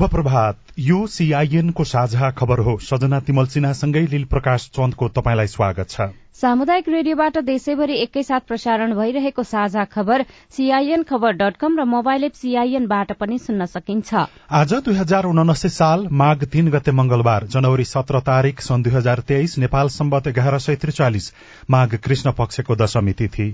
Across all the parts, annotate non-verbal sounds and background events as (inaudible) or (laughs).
शुभ प्रभात। यो सीआईएनको साझा खबर हो। सजना तिमल सिन्हासँगै लील प्रकाश चन्दको तपाईँलाई स्वागत छ। सामुदायिक रेडियोबाट देशैभरि एकैसाथ प्रसारण भइरहेको साझा खबर सीआईएन खबर डट कम र मोबाइल एप सीआईएनबाट पनि सुन्न सकिन्छ। आज दुई हजार उनासी साल माघ तीन गते मंगलबार जनवरी सत्र तारीक सन् दुई हजार तेइस नेपाल सम्बत एघार सय त्रिचालिस माघ कृष्ण पक्षको दशमी तिथि।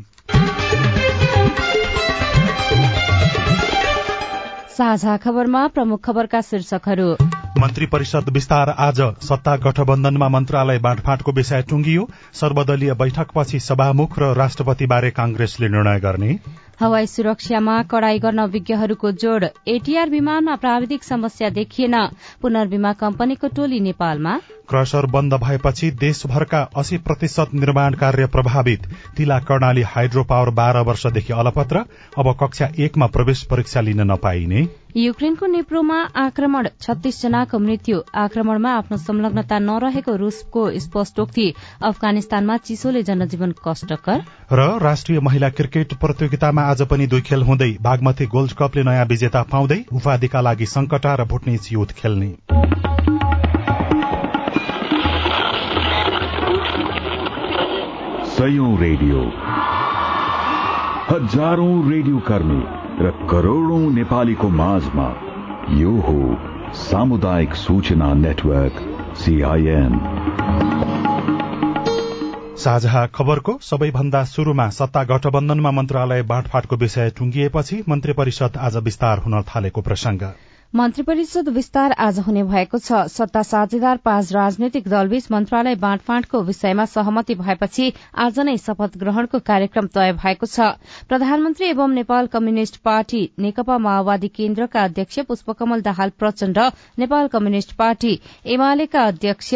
साझा खबरमा प्रमुख खबरका शीर्षकहरू। मन्त्री परिषद विस्तार आज सत्ता गठबन्धनमा मन्त्रालय बाँडफाँटको विषय टुंगियो सर्वदलीय बैठकपछि सभामुख र राष्ट्रपतिबारे कांग्रेसले निर्णय गर्ने। हवाई सुरक्षामा कड़ाई गर्न विज्ञहरूको जोड़। एटीआर विमानमा प्राविधिक समस्या देखिएन। पुनर्विमा कम्पनीको टोली नेपालमा। क्रसर बन्द भएपछि देशभरका अस्सी प्रतिशत निर्माण कार्य प्रभावित। तिला कर्णाली हाइड्रो पावर बाह्र वर्षदेखि अलपत्र। अब कक्षा एकमा प्रवेश परीक्षा लिन नपाइने। युक्रेनको नेप्रोमा आक्रमण। छत्तीस जनाको मृत्यु। आक्रमणमा आफ्नो संलग्नता नरहेको रूसको स्पष्टोक्ति अफगानिस्तानमा चिसोले जनजीवन कष्टकर। र राष्ट्रिय महिला क्रिकेट प्रतियोगितामा आज पनि दुई खेल हुँदै बागमती गोल्ड कपले नयाँ विजेता पाउँदै उपाधिका लागि संकटा र भुटनिज युथ खेल्ने। रेडियो। हजारौं रेडियो कर्मी र करोड़ौं नेपालीको माझमा यो हो सामुदायिक सूचना नेटवर्क सीआईएन साझा खबरको सबैभन्दा शुरूमा सत्ता गठबन्धनमा मन्त्रालय बाँडफाँटको विषय टुंगिएपछि मन्त्री परिषद आज विस्तार हुन थालेको प्रसंग मन्त्री परिषद विस्तार आज हुने भएको छ। सत्ता साझेदार पाँच राजनैतिक दलबीच मन्त्रालय बाँडफाँडको विषयमा सहमति भएपछि आज नै शपथ ग्रहणको कार्यक्रम तय भएको छ। प्रधानमन्त्री एवं नेपाल कम्युनिष्ट पार्टी नेकपा माओवादी केन्द्रका अध्यक्ष पुष्पकमल दाहाल प्रचण्ड। नेपाल कम्युनिष्ट पार्टी एमालेका अध्यक्ष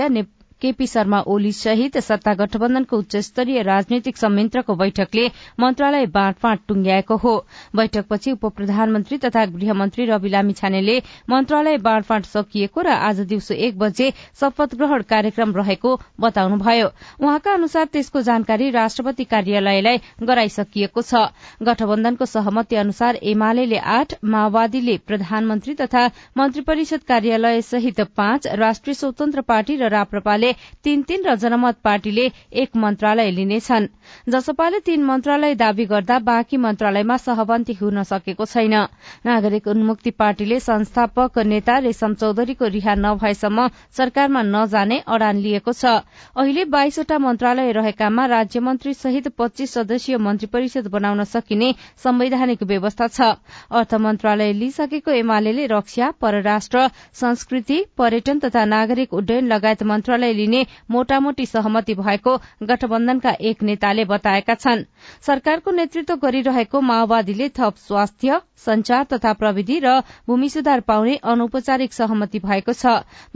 केपी शर्मा ओली सहित सत्ता गठबन्धनको उच्च स्तरीय राजनैतिक संयन्त्रको बैठकले मन्त्रालय बाँडफाँड टुंग्याएको हो। बैठकपछि उप प्रधानमन्त्री तथा गृहमन्त्री रवि लामी छानेले मन्त्रालय बाँडफाँड सकिएको र आज दिउँसो एक बजे शपथ ग्रहण कार्यक्रम रहेको बताउनुभयो। उहाँका अनुसार त्यसको जानकारी राष्ट्रपति कार्यालयलाई गराइसकिएको छ। गठबन्धनको सहमति अनुसार एमाले आठ माओवादीले प्रधानमन्त्री तथा मन्त्री परिषद कार्यालय सहित पाँच राष्ट्रिय स्वतन्त्र पार्टी र राप्रपाले तीन तीन र जनमत पार्टीले एक मन्त्रालय लिनेछन्। जसपाले तीन मन्त्रालय दावी गर्दा बाँकी मन्त्रालयमा सहमति हुन सकेको छैन। नागरिक उन्मुक्ति पार्टीले संस्थापक नेता रेशम चौधरीको रिहा नभएसम्म सरकारमा नजाने अडान लिएको छ। अहिले बाइसवटा मन्त्रालय रहेकामा राज्य मन्त्री सहित पच्चीस सदस्यीय मन्त्री परिषद बनाउन सकिने संवैधानिक व्यवस्था छ। अर्थ मन्त्रालय लिइसकेको एमाले रक्षा परराष्ट्र संस्कृति पर्यटन तथा नागरिक उड्डयन लगायत मन्त्रालय लिने मोटामोटी सहमति भएको गठबन्धनका एक नेताले बताएका छन्। सरकारको नेतृत्व गरिरहेको माओवादीले थप स्वास्थ्य संचार तथा प्रविधि र भूमि सुधार पाउने अनौपचारिक सहमति भएको छ।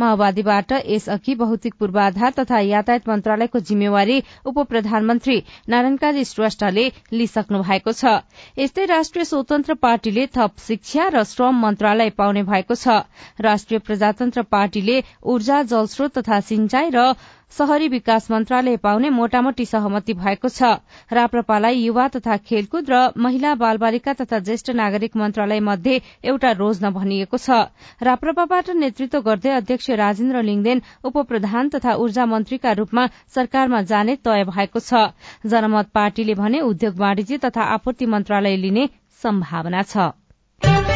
माओवादीबाट यसअघि भौतिक पूर्वाधार तथा यातायात मन्त्रालयको जिम्मेवारी उप प्रधानमन्त्री नारायण काजी श्रेष्ठले लिइसक्नु भएको छ। यस्तै राष्ट्रिय स्वतन्त्र पार्टीले थप शिक्षा र श्रम मन्त्रालय पाउने भएको छ। राष्ट्रिय प्रजातन्त्र पार्टीले ऊर्जा जलस्रोत तथा सिंचाई र शहरी विकास मन्त्रालय पाउने मोटामोटी सहमति भएको छ। राप्रपालाई युवा तथा खेलकुद र महिला बाल बालिका तथा ज्येष्ठ नागरिक मन्त्रालय मध्ये एउटा रोज्न भनिएको छ। राप्रपाबाट नेतृत्व गर्दै अध्यक्ष राजेन्द्र लिङदेन उप प्रधान तथा ऊर्जा मन्त्रीका रूपमा सरकारमा जाने तय भएको छ। जनमत पार्टीले भने उद्योग वाणिज्य तथा आपूर्ति मन्त्रालय लिने सम्भावना छ।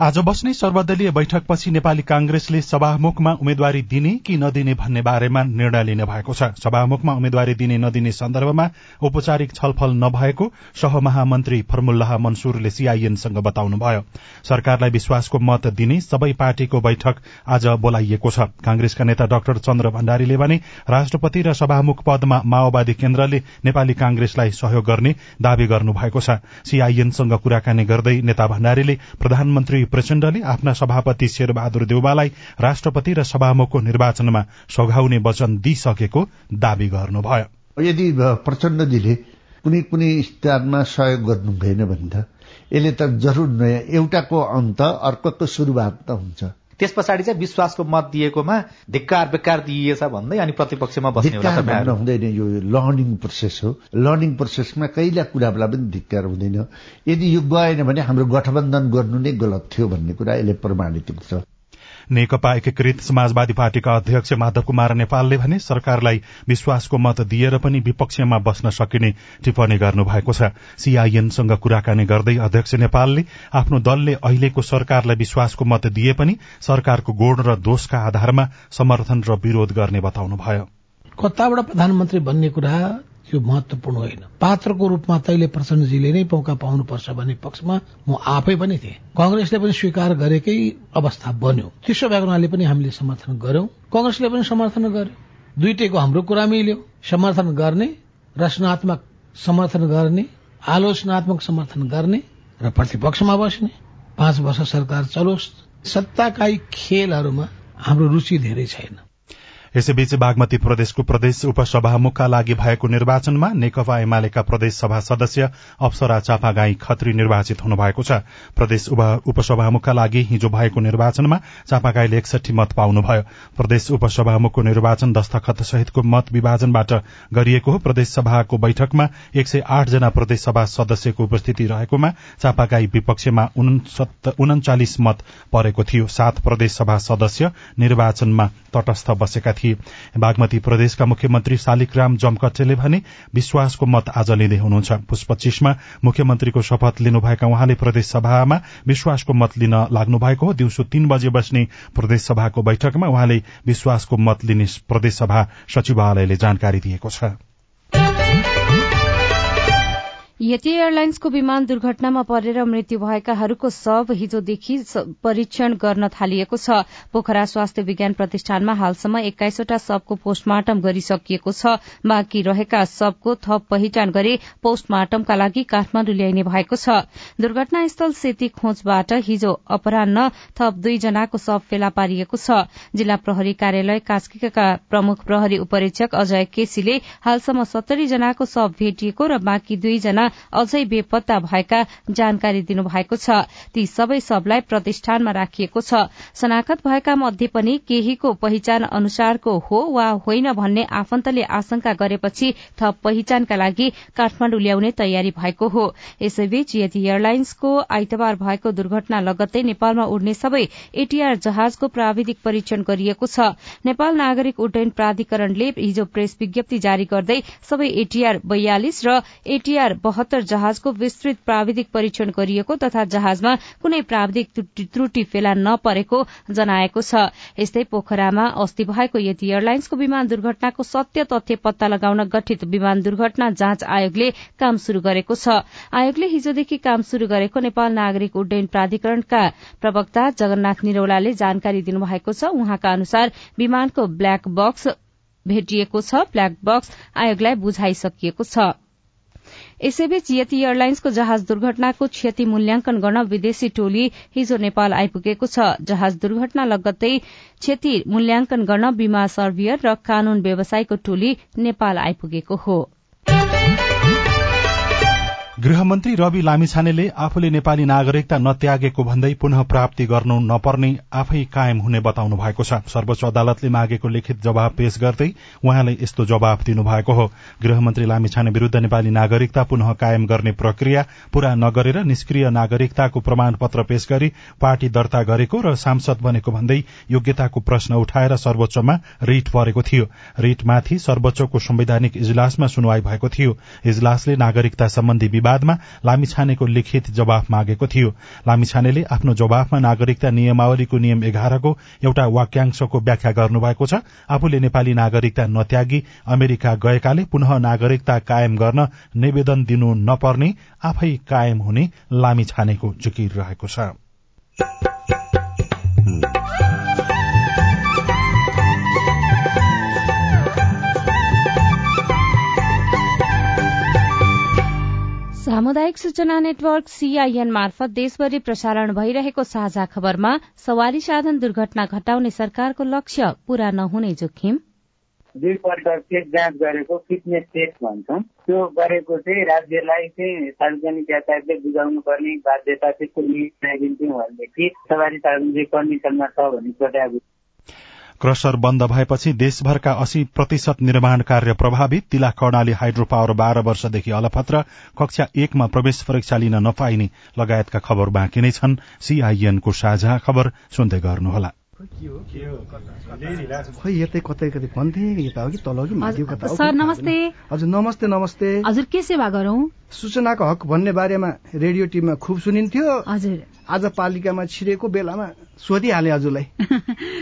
आज बस्ने सर्वदलीय बैठकपछि नेपाली कांग्रेसले सभामुखमा उम्मेद्वारी दिने कि नदिने भन्ने बारेमा निर्णय लिने भएको छ। सभामुखमा उम्मेद्वारी दिने नदिने सन्दर्भमा औपचारिक छलफल नभएको सहमहामन्त्री फर्मुल्लाह मनसुरले सीआईएनसँग बताउनुभयो। सरकारलाई विश्वासको मत दिने सबै पार्टीको बैठक आज बोलाइएको छ। कांग्रेसका नेता डाक्टर चन्द्र भण्डारीले भने राष्ट्रपति र सभामुख पदमा माओवादी केन्द्रले नेपाली कांग्रेसलाई सहयोग गर्ने दावी गर्नुभएको छ। सीआईएनसँग कुराकानी गर्दै नेता भण्डारीले प्रधानमन्त्री प्रचण्डले आफ्ना सभापति शेरबहादुर देउबालाई राष्ट्रपति र सभामुखको निर्वाचनमा सघाउने वचन दिइसकेको दावी गर्नुभयो। यदि प्रचण्डजीले कुनै कुनै स्थानमा सहयोग गर्नु भएन भने त यसले त जरुर नयाँ एउटाको अन्त अर्कोको शुरूआत त हुन्छ। त्यस पछाडि चाहिँ विश्वासको मत दिएकोमा धिक्कार बेकार दिइएछ भन्दै अनि प्रतिपक्षमा बस्ने हुँदैन यो लर्निङ प्रोसेस हो। लर्निङ प्रोसेसमा कहिल्यै कुरालाई पनि धिक्कार हुँदैन। यदि यो गएन भने हाम्रो गठबन्धन गर्नु नै गलत थियो भन्ने कुरा यसले प्रमाणित हुन्छ। नेकपा एकीकृत समाजवादी पार्टीका अध्यक्ष माधव कुमार नेपालले भने सरकारलाई विश्वासको मत दिएर पनि विपक्षमा बस्न सकिने टिप्पणी गर्नुभएको छ। सीआईएनसँग कुराकानी गर्दै अध्यक्ष नेपालले आफ्नो दलले अहिलेको सरकारलाई विश्वासको मत दिए पनि सरकारको गुण र दोषका आधारमा समर्थन र विरोध गर्ने बताउनुभयो। कताबाट प्रधानमन्त्री भन्ने कुरा यो महत्वपूर्ण होइन। पात्रको रूपमा तैले प्रचण्डजीले नै मौका पाउनुपर्छ भन्ने पक्षमा म आफै पनि थिएँ। कंग्रेसले पनि स्वीकार गरेकै अवस्था बन्यो। त्यसो भएको हुनाले पनि हामीले समर्थन गर्यौं कंग्रेसले पनि समर्थन गर्यो। दुइटैको हाम्रो कुरा मिल्यो। समर्थन गर्ने रचनात्मक समर्थन गर्ने आलोचनात्मक समर्थन गर्ने र प्रतिपक्षमा बस्ने। पाँच वर्ष सरकार चलोस्। सत्ताकाई खेलहरूमा हाम्रो रुचि धेरै छैन। यसैबीच बागमती प्रदेशको प्रदेश उपसभामुखका लागि भएको निर्वाचनमा नेकपा एमालेका प्रदेश सभा सदस्य अप्सरा चापागाई खत्री निर्वाचित हुनुभएको छ। प्रदेश उपसभामुखका लागि हिजो भएको निर्वाचनमा चापागाईले एकसठी मत पाउनुभयो। प्रदेश उपसभामुखको निर्वाचन दस्तखत सहितको मत विभाजनबाट गरिएको हो। प्रदेश सभाको बैठकमा एक सय आठ जना प्रदेश सभा सदस्यको उपस्थिति रहेकोमा चापागाई विपक्षमा उन्चालिस मत परेको थियो। सात प्रदेश सभा सदस्य निर्वाचनमा तटस्थ बसेका थिए। बागमती प्रदेशका मुख्यमन्त्री शालिग्राम जमकट्टेले भने विश्वासको मत आज लिँदै हुनुहुन्छ। पुष पच्चीसमा मुख्यमन्त्रीको शपथ लिनुभएका उहाँले प्रदेश सभामा विश्वासको मत लिन लाग्नु भएको हो। दिउँसो तीन बजे बस्ने प्रदेश सभाको बैठकमा उहाँले विश्वासको मत लिने प्रदेश सभा सचिवालयले जानकारी दिएको छ। यति एयरलाइन्सको विमान दुर्घटनामा परेर मृत्यु भएकाहरूको शव हिजोदेखि परीक्षण गर्न थालिएको छ। पोखरा स्वास्थ्य विज्ञान प्रतिष्ठानमा हालसम्म एक्काइसवटा शवको पोस्टमार्टम गरिसकिएको छ। बाँकी रहेका शवको थप पहिचान गरी पोस्टमार्टमका लागि काठमाण्डु ल्याइने भएको छ। दुर्घटनास्थल सेती खोजबाट हिजो अपरान्न थप दुईजनाको शव फेला पारिएको छ। जिल्ला प्रहरी कार्यालय कास्कीका प्रमुख प्रहरी उपरीक्षक अजय केसीले हालसम्म सत्तरी जनाको शव भेटिएको र बाँकी दुईजना अझै बेपत्ता भएका जानकारी दिनुभएको छ। ती सबै सबलाई प्रतिष्ठानमा राखिएको छ। शनाखत भएका मध्ये पनि केहीको पहिचान अनुसारको हो वा होइन भन्ने आफन्तले आशंका गरेपछि थप पहिचानका लागि काठमाण्डु ल्याउने तयारी भएको हो। यसैबीच यति एयरलाइन्सको आइतबार भएको दुर्घटना लगत्तै नेपालमा उड्ने सबै एटीआर जहाजको प्राविधिक परीक्षण गरिएको छ। नेपाल नागरिक उड्डयन प्राधिकरणले हिजो प्रेस विज्ञप्ति जारी गर्दै सबै एटीआर बयालिस र एटीआर बहत्तर जहाजको विस्तृत प्राविधिक परीक्षण गरिएको तथा जहाजमा कुनै प्राविधिक त्रुटि फेला नपरेको जनाएको छ। यस्तै पोखरामा अस्ति भएको यति एयरलाइन्सको विमान दुर्घटनाको सत्य तथ्य पत्ता लगाउन गठित विमान दुर्घटना जाँच आयोगले काम शुरू गरेको छ। आयोगले हिजोदेखि काम शुरू गरेको नेपाल नागरिक उड्डयन प्राधिकरणका प्रवक्ता जगन्नाथ निरौलाले जानकारी दिनुभएको छ। उहाँका अनुसार विमानको ब्ल्याक बक्स भेटिएको छ। ब्ल्याक बक्स आयोगलाई बुझाइसकिएको छ। यसैबीच यति एयरलाइन्सको जहाज दुर्घटनाको क्षति मूल्याङ्कन गर्न विदेशी टोली हिजो नेपाल आइपुगेको छ। जहाज दुर्घटना लगत्तै क्षति मूल्याङ्कन गर्न बीमा सर्भियर र कानून व्यवसायको टोली नेपाल आइपुगेको हो। गृहमन्त्री रवि लामिछानेले आफूले नेपाली नागरिकता नत्यागेको भन्दै पुनः प्राप्ति गर्नु नपर्ने आफै कायम हुने बताउनु भएको छ। सर्वोच्च अदालतले मागेको लिखित जवाब पेश गर्दै उहाँले यस्तो जवाब दिनुभएको हो। गृहमन्त्री लामिछाने विरूद्ध नेपाली नागरिकता पुनः कायम गर्ने प्रक्रिया पूरा नगरेर निष्क्रिय नागरिकताको प्रमाणपत्र पेश गरी पार्टी दर्ता गरेको र सांसद बनेको भन्दै योग्यताको प्रश्न उठाएर सर्वोच्चमा रिट परेको थियो। रिटमाथि सर्वोच्चको संवैधानिक इजलासमा सुनवाई भएको थियो। इजलासले नागरिकता सम्बन्धी विवाद विवादमा लामिछानेको लिखित जवाफ मागेको थियो। लामिछानेले आफ्नो जवाफमा नागरिकता नियमावलीको नियम एघारको एउटा वाक्यांशको व्याख्या गर्नुभएको छ। आफूले नेपाली नागरिकता नत्यागी अमेरिका गएकाले पुनः नागरिकता कायम गर्न निवेदन दिनु नपर्ने आफै कायम हुने लामिछानेको जुकिर रहेको छ। सामुदायिक सूचना नेटवर्क सीआईएन मार्फत देशभरि प्रसारण भइरहेको साझा खबरमा सवारी साधन दुर्घटना घटाउने सरकारको लक्ष्य पूरा नहुने जोखिम। दुईपल्ट चेक जाँच गरेको फिटनेस टेस्ट भन्छौँ त्यो गरेको चाहिँ राज्यलाई चाहिँ सार्वजनिक यातायातले बुझाउनु पर्ने बाध्यता लिमिट लगाइदिन्छौँ भनेदेखि सवारी साधन चाहिँ कन्डिसनमा छ भन्ने क्रसर बन्द भएपछि देशभरका अस्सी प्रतिशत निर्माण कार्य प्रभावित। तिला कर्णाली हाइड्रो पावर बाह्र वर्षदेखि अलपत्र कक्षा एकमा प्रवेश परीक्षा लिन नपाइने लगायतका खबर बाँकी नै छन्। सीआईएनको साझा खबर सुन्दै गर्नुहोला। खै यतै कतै कतै भन्थे यता हो कि तल हो कि माथि कता हो सर नमस्ते। हजुर नमस्ते नमस्ते। हजुर के सेवा गरौँ? सूचनाको हक भन्ने बारेमा रेडियो टिममा खुब सुनिन्थ्यो। हजुर। आज पालिकामा छिरेको बेलामा सोधिहाले हजुरलाई। (laughs)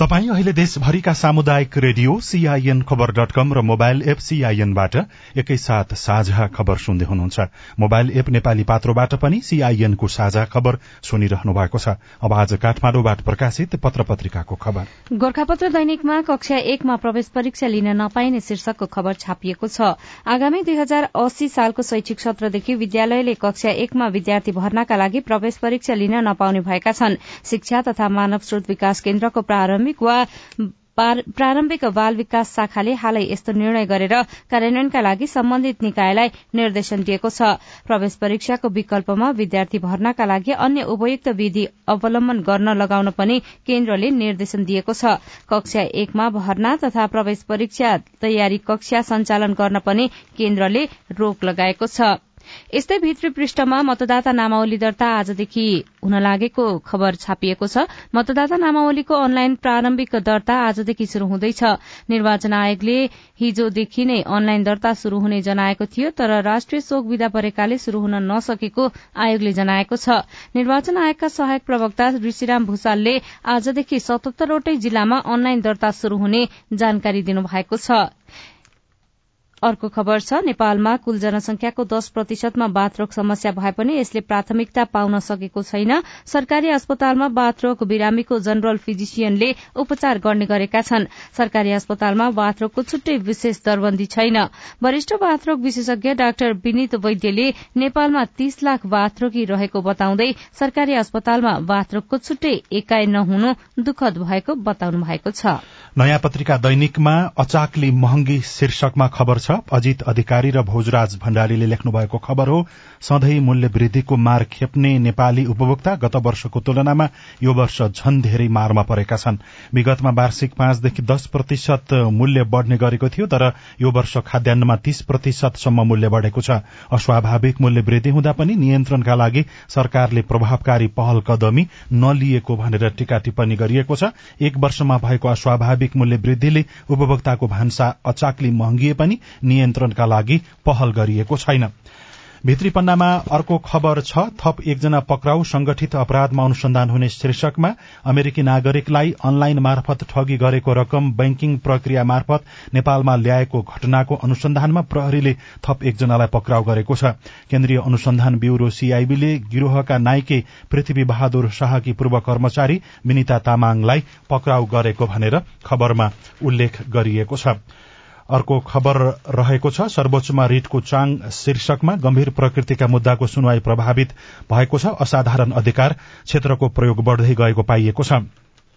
तपाई अहिले देशभरिका सामुदायिक radio CIN Khabar dot com र मोबाइल एप सीआईएनबाट एकैसाथ साझा खबर सुन्दै हुनुहुन्छ। मोबाइल एप नेपाली पात्रोबाट पनि सीआईएनको साझा खबर सुनिरहनु भएको छ। अब आज काठमाडौँबाट प्रकाशित पत्र पत्रिकाको खबर। गोर्खापत्र दैनिकमा कक्षा एकमा प्रवेश परीक्षा लिन नपाइने शीर्षकको खबर छापिएको छ। आगामी दुई हजार अस्सी सालको शैक्षिक सत्रदेखि विद्यालयले कक्षा एकमा विद्यार्थी भर्नाका लागि प्रवेश परीक्षा लिन नपाउने भएका छन्। शिक्षा तथा मानव स्रोत विकास केन्द्रको प्रारम्भ प्रारम्भिक वा प्रारम्भिक बाल विकास शाखाले हालै यस्तो निर्णय गरेर कार्यान्वयनका लागि सम्बन्धित निकायलाई निर्देशन दिएको छ। प्रवेश परीक्षाको विकल्पमा विद्यार्थी भर्नाका लागि अन्य उपयुक्त विधि अवलम्बन गर्न लगाउन पनि केन्द्रले निर्देशन दिएको छ। कक्षा एकमा भर्ना तथा प्रवेश परीक्षा तयारी कक्षा सञ्चालन गर्न पनि केन्द्रले रोक लगाएको छ। यस्तै भित्री पृष्ठमा मतदाता नामावली दर्ता आजदेखि हुन लागेको खबर छापिएको छ। मतदाता नामावलीको अनलाइन प्रारम्भिक दर्ता आजदेखि शुरू हुँदैछ। निर्वाचन आयोगले हिजोदेखि नै अनलाइन दर्ता शुरू हुने जनाएको थियो तर राष्ट्रिय शोक विदा परेकाले शुरू हुन नसकेको आयोगले जनाएको छ। निर्वाचन आयोगका सहायक प्रवक्ता ऋषिराम भूषालले आजदेखि सतहत्तरवटै जिल्लामा अनलाइन दर्ता शुरू हुने जानकारी दिनुभएको छ। अर्को खबर छ नेपालमा कुल जनसंख्याको दश प्रतिशतमा बाथरोग समस्या भए पनि यसले प्राथमिकता पाउन सकेको छैन। सरकारी अस्पतालमा बाथरोग बिरामीको जनरल फिजिसियनले उपचार गर्ने गरेका छन्। सरकारी अस्पतालमा बाथरोगको छुट्टै विशेष दरबन्दी छैन। वरिष्ठ बाथरोग विशेषज्ञ डाक्टर विनित वैद्यले नेपालमा तीस लाख बाथरोगी रहेको बताउँदै सरकारी अस्पतालमा बाथरोगको छुट्टै एकाइ नहुनु दुखद भएको बताउनु भएको छ। नयाँ पत्रिका दैनिकमा अचाकली महँगी शीर्षकमा खबर छ अजित अधिकारी र भोजराज भण्डारीले लेख्नु भएको खबर हो सधैँ मूल्य वृद्धिको मार खेप्ने नेपाली उपभोक्ता गत वर्षको तुलनामा यो वर्ष झन धेरै मारमा परेका छन्। विगतमा वार्षिक पाँचदेखि दश प्रतिशत मूल्य बढ़ने गरेको थियो तर यो वर्ष खाद्यान्नमा तीस प्रतिशतसम्म मूल्य बढ़ेको छ। अस्वाभाविक मूल्य वृद्धि हुँदा पनि नियन्त्रणका लागि सरकारले प्रभावकारी पहल कदमी नलिएको भनेर टीका टिप्पणी गरिएको छ। एक वर्षमा भएको अस्वाभाविक मूल्य वृद्धिले उपभोक्ताको भान्सा अचाक्ली महँगिए पनि नियन्त्रणका लागि पहल गरिएको छैन। भित्री पन्नामा अर्को खबर छ थप एकजना पक्राउ संगठित अपराधमा अनुसन्धान हुने शीर्षकमा अमेरिकी नागरिकलाई अनलाइन मार्फत ठगी गरेको रकम बैंकिङ प्रक्रिया मार्फत नेपालमा ल्याएको घटनाको अनुसन्धानमा प्रहरीले थप एकजनालाई पक्राउ गरेको छ। केन्द्रीय अनुसन्धान ब्यूरो सीआईबीले गिरोहका नाइके पृथ्वी बहादुर शाहकी पूर्व कर्मचारी विनिता तामाङलाई पक्राउ गरेको भनेर खबरमा उल्लेख गरिएको छ। अर्को खबर रहेको छ। सर्वोच्चमा रिटको चाङ शीर्षकमा गम्भीर प्रकृतिका मुद्दाको सुनवाई प्रभावित भएको छ। असाधारण अधिकार क्षेत्रको प्रयोग बढ़दै गएको पाइएको छ।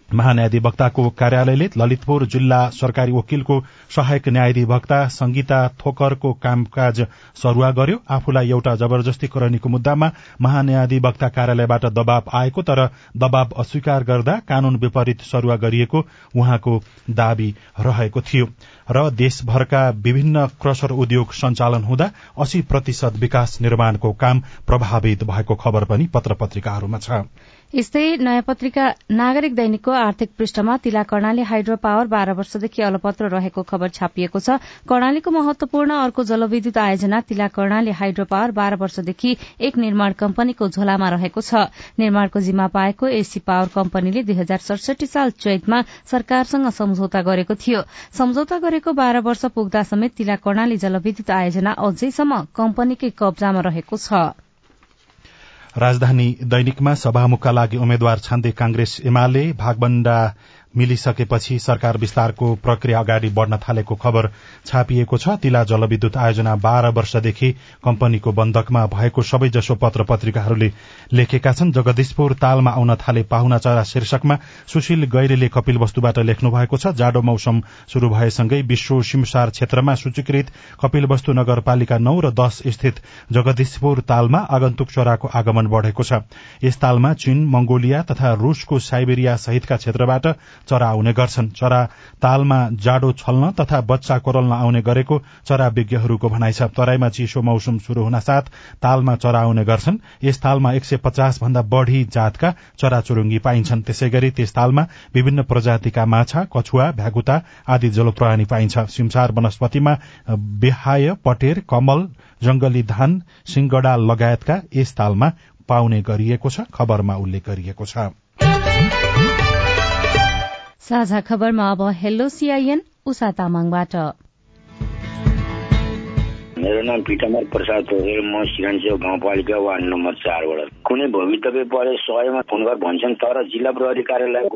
महान्यायाधिवक्ताको कार्यालयले ललितपुर जिल्ला सरकारी वकिलको सहायक न्यायाधिवक्ता संगीता थोकरको कामकाज सरूवा गर्यो। आफूलाई एउटा जबरजस्तीकरणीको मुद्दामा महान्यायाधिवक्ता कार्यालयबाट दबाव आएको तर दबाव अस्वीकार गर्दा कानून विपरीत सरूवा गरिएको उहाँको दावी रहेको थियो। र देशभरका विभिन्न क्रसर उद्योग सञ्चालन हुँदा अस्सी प्रतिशत विकास निर्माणको काम प्रभावित भएको खबर पनि पत्र पत्रिकाहरूमा छ। यस्तै नयाँ पत्रिका नागरिक दैनिकको आर्थिक पृष्ठमा तिला कर्णाली हाइड्रो पावर बाह्र वर्षदेखि अलपत्र रहेको खबर छापिएको छ। कर्णालीको महत्वपूर्ण अर्को जलविद्युत आयोजना तिला कर्णाली हाइड्रो पावर बाह्र वर्षदेखि एक निर्माण कम्पनीको झोलामा रहेको छ। निर्माणको जिम्मा पाएको एसी पावर कम्पनीले दुई हजार सडसठी साल चैतमा सरकारसँग सम्झौता गरेको थियो। सम्झौता गरेको बाह्र वर्ष पुग्दा समेत तिला कर्णाली जलविद्युत आयोजना अझैसम्म कम्पनीकै कब्जामा रहेको छ। राजधानी दैनिकमा सभामुखका लागि उम्मेद्वार छान्दै कांग्रेस एमाले भागबण्डा मिलिसकेपछि सरकार विस्तारको प्रक्रिया अगाडि बढ़न थालेको खबर छापिएको छ। तिला जलविद्युत आयोजना बाह्र वर्षदेखि कम्पनीको बन्दकमा भएको सबैजसो पत्र पत्रिकाहरूले लेखेका छन्। जगदीशपुर तालमा आउन थाले पाहुना चरा शीर्षकमा सुशील गैरेले कपिल वस्तुबाट लेख्नु भएको छ। जाडो मौसम शुरू भएसँगै विश्व सिमसार क्षेत्रमा सूचीकृत कपिल वस्तु नगरपालिका नौ र दश स्थित जगदीशपुर तालमा आगन्तुक चराको आगमन बढ़ेको छ। यस तालमा चीन मंगोलिया तथा रूसको साइबेरिया सहितका क्षेत्रबाट चरा आउने गर्छन्। चरा तालमा जाडो छल्न तथा बच्चा कोरल्न आउने गरेको चरा विज्ञहरूको भनाइ छ। तराईमा चिसो मौसम शुरू हुन साथ तालमा चरा आउने गर्छन्। यस तालमा एक सय पचास भन्दा बढ़ी जातका चराचुरुङ्गी पाइन्छन्। त्यसै गरी त्यस तालमा विभिन्न प्रजातिका माछा कछुवा भ्यागुता आदि जलप्राणी पाइन्छ। सिमसार वनस्पतिमा बेहाय पटेर कमल जंगली धान सिंगडा लगायतका यस तालमा पाउने गरिएको छ। खबरमा उल्लेख गरिएको छ। साझा खबरमा अब हेलो सीआईएन उषा तामाङबाट। मेरो नाम पितामर प्रसाद हो म सिरानसेव गाउँपालिका वार्ड नम्बर चारबाट। कुनै भवितव्य परे सयमा फोन गर भन्छन् तर जिल्ला प्रहरी कार्यालय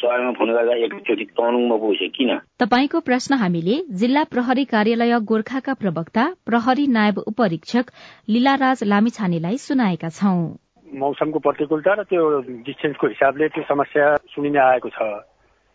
सयमा फोन गर्दा एकचोटि तनुङमा पुग्छ। किन? तपाईँको प्रश्न हामीले जिल्ला प्रहरी कार्यालय गोर्खाका प्रवक्ता प्रहरी नायब उपरीक्षक लीलाराज लामिछानेलाई सुनाएका छौं। मौसमको प्रतिकूलता र त्यो डिस्टेन्सको हिसाबले त्यो समस्या सुनिने आएको छ।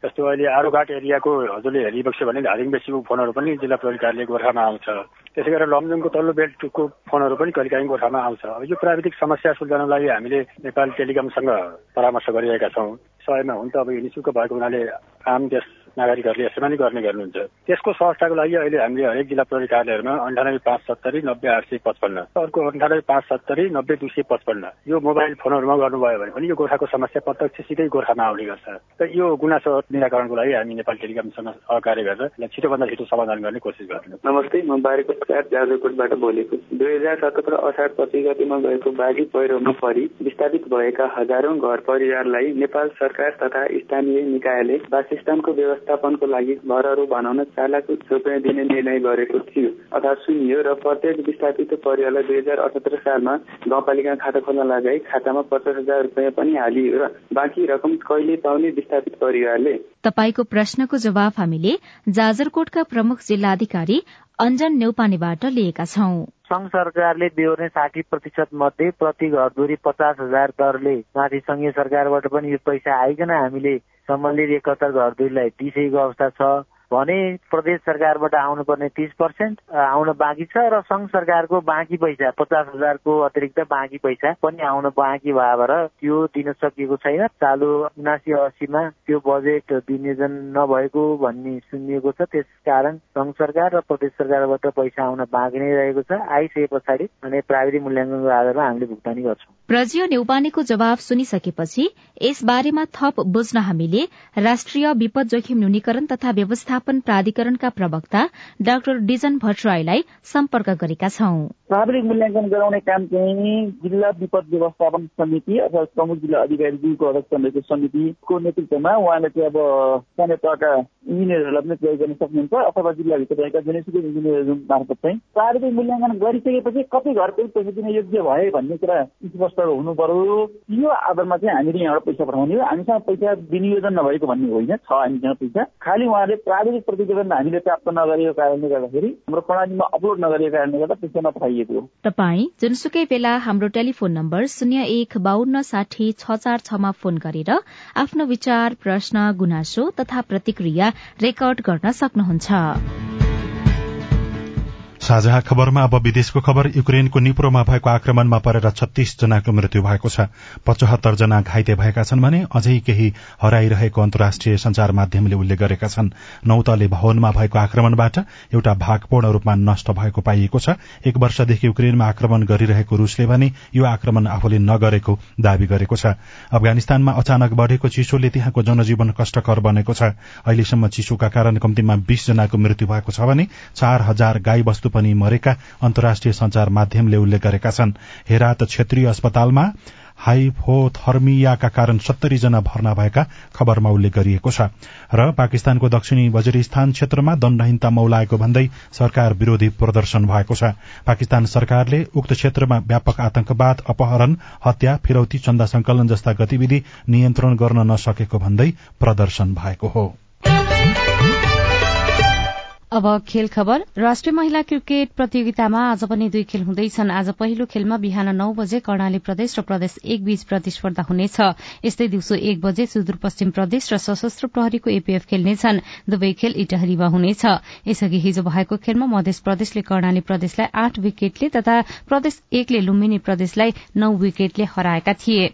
जस्तो अहिले आरोघाट एरियाको हजुरले हेरिबक्स्यो भने धादिङ बेसीको फोनहरू पनि जिल्ला प्रहरी कार्यालय गोर्खामा आउँछ। त्यसै गरेर लमजुङको तल्लो बेल्टको फोनहरू पनि कहिलेकाहीँ गोर्खामा आउँछ। अब यो प्राविधिक समस्या सुल्झाउनको लागि हामीले नेपाल टेलिकमसँग परामर्श गरिरहेका छौँ। समयमा हुन त अब निशुल्क भएको हुनाले आम देश नागरिकहरूले यसैमा नै गर्ने गर्नुहुन्छ। त्यसको सहजताको लागि अहिले हामीले हरेक जिल्ला प्रहरी कार्यालयहरूमा अन्ठानब्बे पाँच सत्तरी नब्बे आठ सय पचपन्न अर्को अन्ठानब्बे पाँच सत्तरी नब्बे दुई सय पचपन्न यो मोबाइल फोनहरूमा गर्नुभयो भने पनि यो गोर्खाको समस्या प्रत्यक्ष सिधै गोर्खामा आउने गर्छ। र यो गुनासो निराकरणको लागि हामी नेपाल टेलिकमसँग सहकार्य गरेर छिटोभन्दा छिटो समाधान गर्ने कोसिस गर्छौँ नमस्ते म बारीको प्रसाद जाजरकोटबाट बोलेको दुई हजार सत्र असार पच्चिस गतिमा गएको बाढी पहिरोमा परि विस्थापित भएका हजारौं घर परिवारलाई नेपाल सरकार तथा स्थानीय निकायले वासस्थानको व्यवस्थापनको लागि घरहरू बनाउन चार लाख रुपियाँ दिने निर्णय गरेको थियो। अथवा सुनियो र प्रत्येक विस्थापित परिवारलाई दुई हजार अठहत्तर सालमा गाउँपालिका खाता खोल्न लगाई खातामा पचास हजार रुपियाँ पनि हालियो र बाँकी रकम कहिले पाउने विस्थापित परिवारले? तपाईँको प्रश्नको जवाब हामीले जाजरकोटका प्रमुख जिल्लाधिकारी अञ्जन नेउपानेबाट लिएका छौं। संघ सरकारले बेहोर्ने साठी प्रतिशत मध्ये प्रति घरधुरी पचास हजार दरले माथि संघीय सरकारबाट पनि यो पैसा आइकन हामीले सम्बन्धित एकहत्तर घरधुरीलाई दिइसकेको अवस्था छ। भने प्रदेश सरकारबाट आउनुपर्ने तिस पर्सेन्ट आउन बाँकी छ र सङ्घ सरकारको बाँकी पैसा पचास हजारको अतिरिक्त बाँकी पैसा पनि आउन बाँकी भएर त्यो दिन सकिएको छैन। चालु उनासी अस्सीमा त्यो बजेट विनियोजन नभएको भन्ने सुनिएको छ। त्यस कारण सङ्घ सरकार र प्रदेश सरकारबाट पैसा आउन बाँकी नै रहेको छ। आइसके पछाडि अनि प्राविधिक मूल्याङ्कनको आधारमा हामीले भुक्तानी गर्छौँ। प्रजियो नेउपानेको जवाब सुनिसकेपछि यस बारेमा थप बुझ्न हामीले राष्ट्रिय विपद जोखिम न्यूनीकरण तथा व्यवस्था व्यवस्थापन प्राधिकरणका प्रवक्ता डाक्टर डिजन भट्टराईलाई सम्पर्क गरेका छौं। प्राविधिक मूल्याङ्कन गराउने काम चाहिँ जिल्ला विपद व्यवस्थापन समिति अथवा प्रमुख जिल्ला अधिकारीज्यूको अध्यक्ष रहेको समितिको नेतृत्वमा उहाँले चाहिँ अब स्थानीय तहका इन्जिनियरहरूलाई पनि प्रयोग गर्न सक्नुहुन्छ अथवा जिल्लाभित्र रहेका जुनैसुकै इन्जिनियरहरू मार्फत चाहिँ प्राविधिक मूल्याङ्कन गरिसकेपछि कति घर पनि पैसा दिन योग्य भए भन्ने कुरा स्पष्ट हुनु पर्यो यो आधारमा चाहिँ हामीले यहाँबाट पैसा पठाउने हो। हामीसँग पैसा विनियोजन नभएको भन्ने होइन छ हामीसँग पैसा। खालि उहाँले प्राविधिक प्रतिवेदन हामीले प्राप्त नगरेको कारणले गर्दाखेरि हाम्रो प्रणालीमा अपलोड नगरेको कारणले गर्दा पैसा नपठाइएको हो। तपाई जुनसुकै बेला हाम्रो टेलिफोन नम्बर शून्य एक बान्न साठी छ चार छमा फोन गरेर आफ्नो विचार प्रश्न गुनासो तथा प्रतिक्रिया रेकर्ड गर्न सक्नुहुन्छ। साझा खबरमा अब विदेशको खबर युक्रेनको निप्रोमा भएको आक्रमणमा परेर छत्तीस जनाको मृत्यु भएको छ। पचहत्तर जना घाइते भएका छन् भने अझै केही हराइरहेको अन्तर्राष्ट्रिय संचार माध्यमले उल्लेख गरेका छन्। नौतले भवनमा भएको आक्रमणबाट एउटा भागपूर्ण रूपमा नष्ट भएको पाइएको छ। एक वर्षदेखि युक्रेनमा आक्रमण गरिरहेको रूसले भने यो आक्रमण आफूले नगरेको दावी गरेको छ। अफगानिस्तानमा अचानक बढ़ेको चिसोले त्यहाँको जनजीवन कष्टकर बनेको छ। अहिलेसम्म चिसोका कारण कम्तीमा बीस जनाको मृत्यु भएको छ भने चार हजार गाई वस्तु पनि मरेका अन्तर्राष्ट्रिय संचार माध्यमले उल्लेख गरेका छन्। हेरात क्षेत्रीय अस्पतालमा हाइपोथर्मियाका कारण सत्तरी जना भर्ना भएका खबरमा उल्लेख गरिएको छ। र पाकिस्तानको दक्षिणी वजिरिस्तान क्षेत्रमा दण्डहीनता मौलाएको भन्दै सरकार विरोधी प्रदर्शन भएको छ। पाकिस्तान सरकारले उक्त क्षेत्रमा व्यापक आतंकवाद अपहरण हत्या फिरौती चन्दा संकलन जस्ता गतिविधि नियन्त्रण गर्न नसकेको भन्दै प्रदर्शन भएको हो। अब खेल खबर। राष्ट्रिय महिला क्रिकेट प्रतियोगितामा आज पनि दुई खेल हुँदैछन्। आज पहिलो खेलमा बिहान नौ बजे कर्णाली प्रदेश र प्रदेश एक बीच प्रतिस्पर्धा हुनेछ। यस्तै दिउँसो एक बजे सुदूरपश्चिम प्रदेश र सशस्त्र प्रहरीको एपीएफ खेल्नेछन्। दुवै खेल इटहरीमा हुनेछ। यसअघि हिजो भएको खेलमा मध्य प्रदेशले कर्णाली प्रदेशलाई आठ विकेटले तथा प्रदेश एकले लुम्बिनी प्रदेशलाई नौ विकेटले हराएका थिए।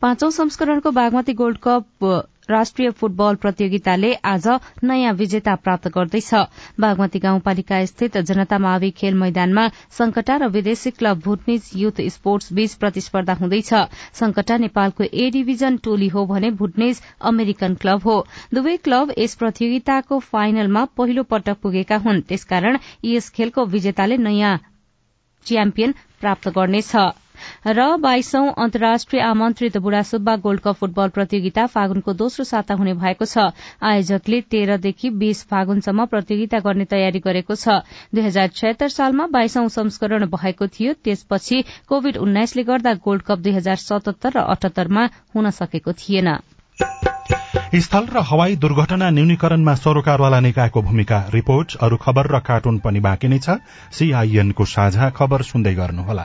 पाँचौं संस्करणको बागमती गोल्ड कप राष्ट्रिय फुटबल प्रतियोगिताले आज नयाँ विजेता प्राप्त गर्दैछ। बागमती गाउँपालिका स्थित जनता मावि खेल मैदानमा संकटा र विदेशी क्लब भुटनिज युथ स्पोर्ट्स बीच प्रतिस्पर्धा हुँदैछ। संकटा नेपालको ए डिभिजन टोली हो भने भुटनिज अमेरिकन क्लब हो। दुवै क्लब यस प्रतियोगिताको फाइनलमा पहिलो पटक पुगेका हुन्। त्यसकारण यस खेलको विजेताले नयाँ च्याम्पियन प्राप्त गर्नेछ। र बाइसौं अन्तर्राष्ट्रिय आमन्त्रित बुढासुब्बा गोल्ड कप फुटबल प्रतियोगिता फागुनको दोस्रो साता हुने भएको छ। आयोजकले तेह्रदेखि बीस फागुनसम्म प्रतियोगिता गर्ने तयारी गरेको छ। दुई हजार छयत्तर सालमा बाइसौं संस्करण भएको थियो। त्यसपछि कोविड उन्नाइसले गर्दा गोल्ड कप दुई हजार सतहत्तर र अठहत्तरमा हुन सकेको थिएन। स्थल र हवाई दुर्घटना न्यूनीकरणमा सरोकारवाला निकायको भूमिका रिपोर्ट अरू खबर र कार्टुन पनि बाँकी नै छ। सीआईएनको साझा खबर सुन्दै गर्नुहोला।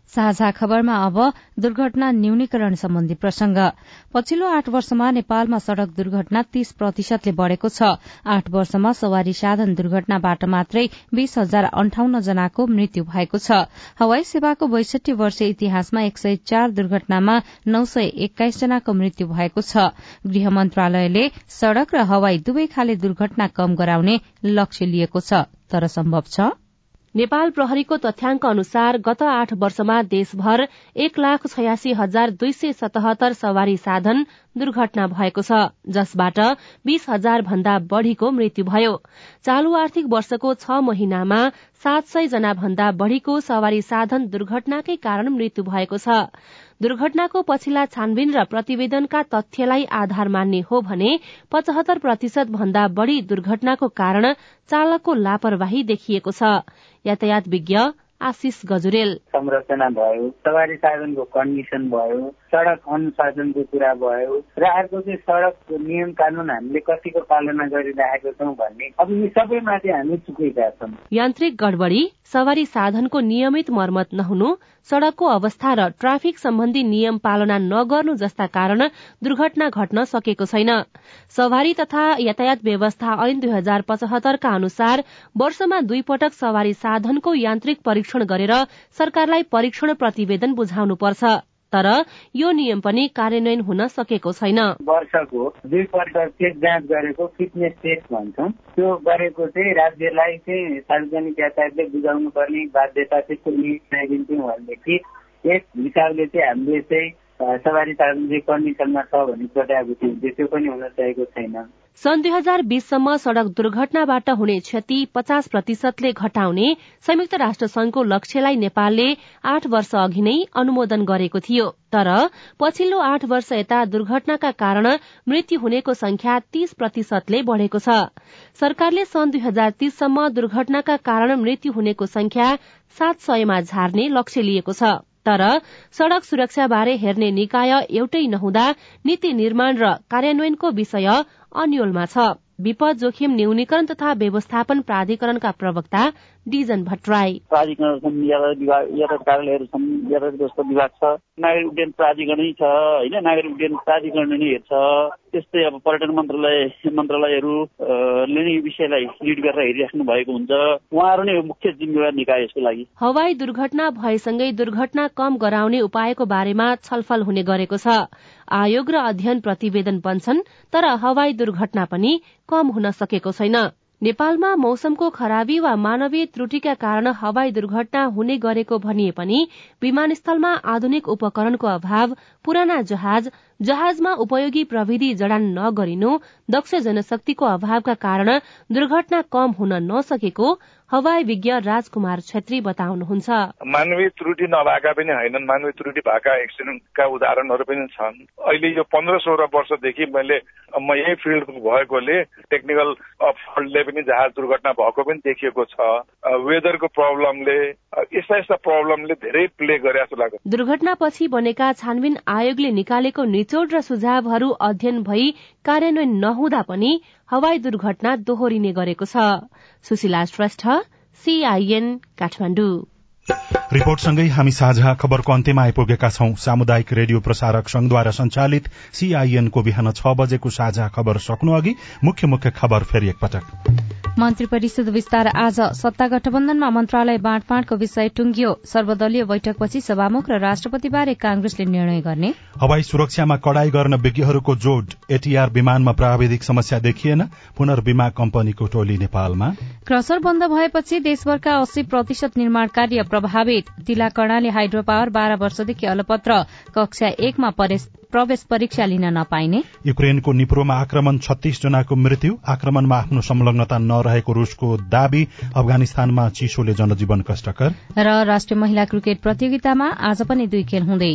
साझा खबरमा अब दुर्घटना न्यूनीकरण सम्बन्धी प्रसंग। पछिल्लो आठ वर्षमा नेपालमा सड़क दुर्घटना तीस प्रतिशतले बढ़ेको छ। आठ वर्षमा सवारी साधन दुर्घटनाबाट मात्रै बीस हजार अन्ठाउन्न जनाको मृत्यु भएको छ। हवाई सेवाको बैसठी वर्ष इतिहासमा एक सय चार दुर्घटनामा नौ सय एक्काइस जनाको मृत्यु भएको छ। गृह मन्त्रालयले सड़क र हवाई दुवै खाले दुर्घटना कम गराउने लक्ष्य लिएको छ। तर सम्भव छ? नेपाल प्रहरीको तथ्याङ्क अनुसार गत आठ वर्षमा देशभर एक लाख छयासी हजार दुई सय सतहत्तर सवारी साधन दुर्घटना भएको छ जसबाट बीस हजार भन्दा बढ़ीको मृत्यु भयो। चालू आर्थिक वर्षको छ महिनामा सात सय जना भन्दा बढ़ीको सवारी साधन दुर्घटनाकै कारण मृत्यु भएको छ। दुर्घटनाको पछिल्ला छानबिन र प्रतिवेदनका तथ्यलाई आधार मान्ने हो भने पचहत्तर प्रतिशत भन्दा बढ़ी दुर्घटनाको कारण चालकको लापरवाही देखिएको छ। यातायात विज्ञ आशिष गजुरेल। संरचना भयो सवारी साधनको कन्डिसन भयो सड़क अनुशासनको कुरा भयो र अर्को चाहिँ सड़क नियम कानून हामीले कतिको पालना गरिरहेको छौँ भन्ने। अब यी सबैमाथि हामी चुकेका छौँ। यान्त्रिक गडबडी सवारी साधनको नियमित मर्मत नहुनु सड़कको अवस्था र ट्राफिक सम्बन्धी नियम पालना नगर्नु जस्ता कारण दुर्घटना घट्न सकेको छैन। सवारी तथा यातायात व्यवस्था ऐन दुई हजार पचहत्तरका अनुसार वर्षमा दुई पटक सवारी साधनको यान्त्रिक परीक्षण गरेर सरकारलाई परीक्षण प्रतिवेदन बुझाउनुपर्छ। तर यो नियम पनि कार्यान्वयन हुन सकेको छैन। वर्षको दुईपल्ट चेक जाँच गरेको फिटनेस टेस्ट भन्छौँ। त्यो गरेको चाहिँ राज्यलाई चाहिँ सार्वजनिक यातायातले बुझाउनु पर्ने बाध्यता चाहिँ बनाइदिन्थ्यौँ भनेदेखि यस हिसाबले चाहिँ हामीले चाहिँ सवारी चाहिँ कन्डिसनमा छ भन्ने प्रत्याभूति हुन्थ्यो त्यो पनि हुन सकेको छैन। सन् दुई हजार बीससम्म सड़क दुर्घटनाबाट हुने क्षति पचास प्रतिशतले घटाउने संयुक्त राष्ट्र संघको लक्ष्यलाई नेपालले आठ वर्ष अघि नै अनुमोदन गरेको थियो। तर पछिल्लो आठ वर्ष यता दुर्घटनाका कारण मृत्यु हुनेको संख्या तीस प्रतिशतले बढ़ेको छ। सरकारले सन् दुई हजार तीससम्म दुर्घटनाका कारण मृत्यु हुनेको संख्या सात सयमा झार्ने लक्ष्य लिएको छ। तर सड़क सुरक्षाबारे हेर्ने निकाय एउटै नहुँदा नीति निर्माण र कार्यान्वयनको विषय अन्यलमा छ। विपद जोखिम न्यूनीकरण तथा व्यवस्थापन प्राधिकरणका प्रवक्ता डिजन भट्टराई। प्राधिकरण यातायात कार्यालयहरू छन् यातायात व्यवस्था विभाग छ। नागरिक उड्डयन प्राधिकरणै छ होइन? नागरिक उड्डयन प्राधिकरण नै हेर्छ त्यस्तै अब पर्यटन मन्त्रालय मन्त्रालयहरूले नै यो विषयलाई लिड गरेर हेरिराख्नु भएको हुन्छ। उहाँहरू नै मुख्य जिम्मेवार निकाय यसको लागि। हवाई दुर्घटना भएसँगै दुर्घटना कम गराउने उपायको बारेमा छलफल हुने गरेको छ। आयोग र अध्ययन प्रतिवेदन बन्छन् तर हवाई दुर्घटना पनि कम हुन सकेको छैन। नेपालमा मौसमको खराबी वा मानवीय त्रुटिका कारण हवाई दुर्घटना हुने गरेको भनिए पनि विमानस्थलमा आधुनिक उपकरणको अभाव पुराना जहाज जहाजमा उपयोगी प्रविधि जडान नगरिनु दक्ष जनशक्तिको अभावका कारण दुर्घटना कम हुन नसकेको हवाई विज्ञ राजकुमार छेत्री बताउनुहुन्छ। मानवीय त्रुटि नभएका पनि होइनन्। मानवीय त्रुटि भएका एक्सिडेन्टका उदाहरणहरू पनि छन्। अहिले यो पन्ध्र सोह्र वर्षदेखि मैले म यही फिल्ड भएकोले टेक्निकल फल्टले पनि जहाज दुर्घटना भएको पनि देखिएको छ। वेदरको प्रब्लमले यस्ता यस्ता प्रब्लमले धेरै प्ले गरे जस्तो लाग्छ। दुर्घटनापछि बनेका छानबिन आयोगले निकालेको निचोड र सुझावहरू अध्ययन भई कार्यान्वयन नहुँदा पनि हवाई दुर्घटना दोहोरिने गरेको छ। सुशीला श्रेष्ठ सीआईएन काठमाडौँ। रिपोर्टसँगै हामी साझा खबरको अन्त्यमा आइपुगेका छौं। सामुदायिक रेडियो प्रसारक संघद्वारा संचालित सीआईएनको बिहान छ बजेको साझा खबर सक्नु अघि मुख्य मुख्य खबर फेरि एकपटक। मन्त्री परिषद विस्तार आज सत्ता गठबन्धनमा मन्त्रालय बाँडफाँडको विषय टुंगियो सर्वदलीय बैठकपछि सभामुख र राष्ट्रपतिबारे कांग्रेसले निर्णय गर्ने। हवाई सुरक्षामा कड़ाई गर्न विज्ञहरूको जोड। एटीआर विमानमा प्राविधिक समस्या देखिएन। पुनर्विमा कम्पनीको टोली नेपालमा। क्रसर बन्द भएपछि देशभरका अस्सी प्रतिशत निर्माण कार्य प्रभावित। तिला कर्णाली हाइड्रो पावर बाह्र वर्षदेखि अलपत्र कक्षा एकमा प्रवेश परीक्षा लिन नपाइने। युक्रेनको निप्रोमा आक्रमण छत्तीस जनाको मृत्यु आक्रमणमा आफ्नो संलग्नता नरहेको रूसको दावी अफगानिस्तानमा चिसोले जनजीवन कष्टकर। र राष्ट्रिय महिला क्रिकेट प्रतियोगितामा आज पनि दुई खेल हुँदै।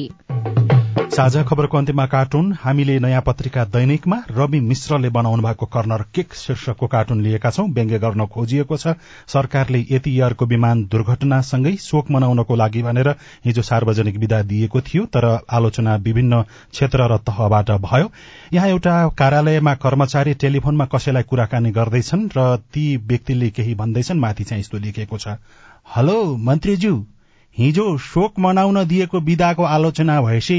साझा खबरको अन्त्यमा कार्टुन हामीले नयाँ पत्रिका दैनिकमा रवि मिश्रले बनाउनु भएको कर्नर किक शीर्षकको कार्टुन लिएका छौं। व्यङ्ग्य गर्न खोजिएको छ। सरकारले यति इयरको विमान दुर्घटनासँगै शोक मनाउनको लागि भनेर हिजो सार्वजनिक विदा दिएको थियो तर आलोचना विभिन्न क्षेत्र र तहबाट भयो। यहाँ एउटा कार्यालयमा कर्मचारी टेलिफोनमा कसैलाई कुराकानी गर्दैछन् र ती व्यक्तिले केही भन्दैछन् माथि चाहिँ यस्तो लेखिएको छ। हेलो मन्त्रीज्यू हिजो शोक मनाउन दिएको विदाको आलोचना भएपछि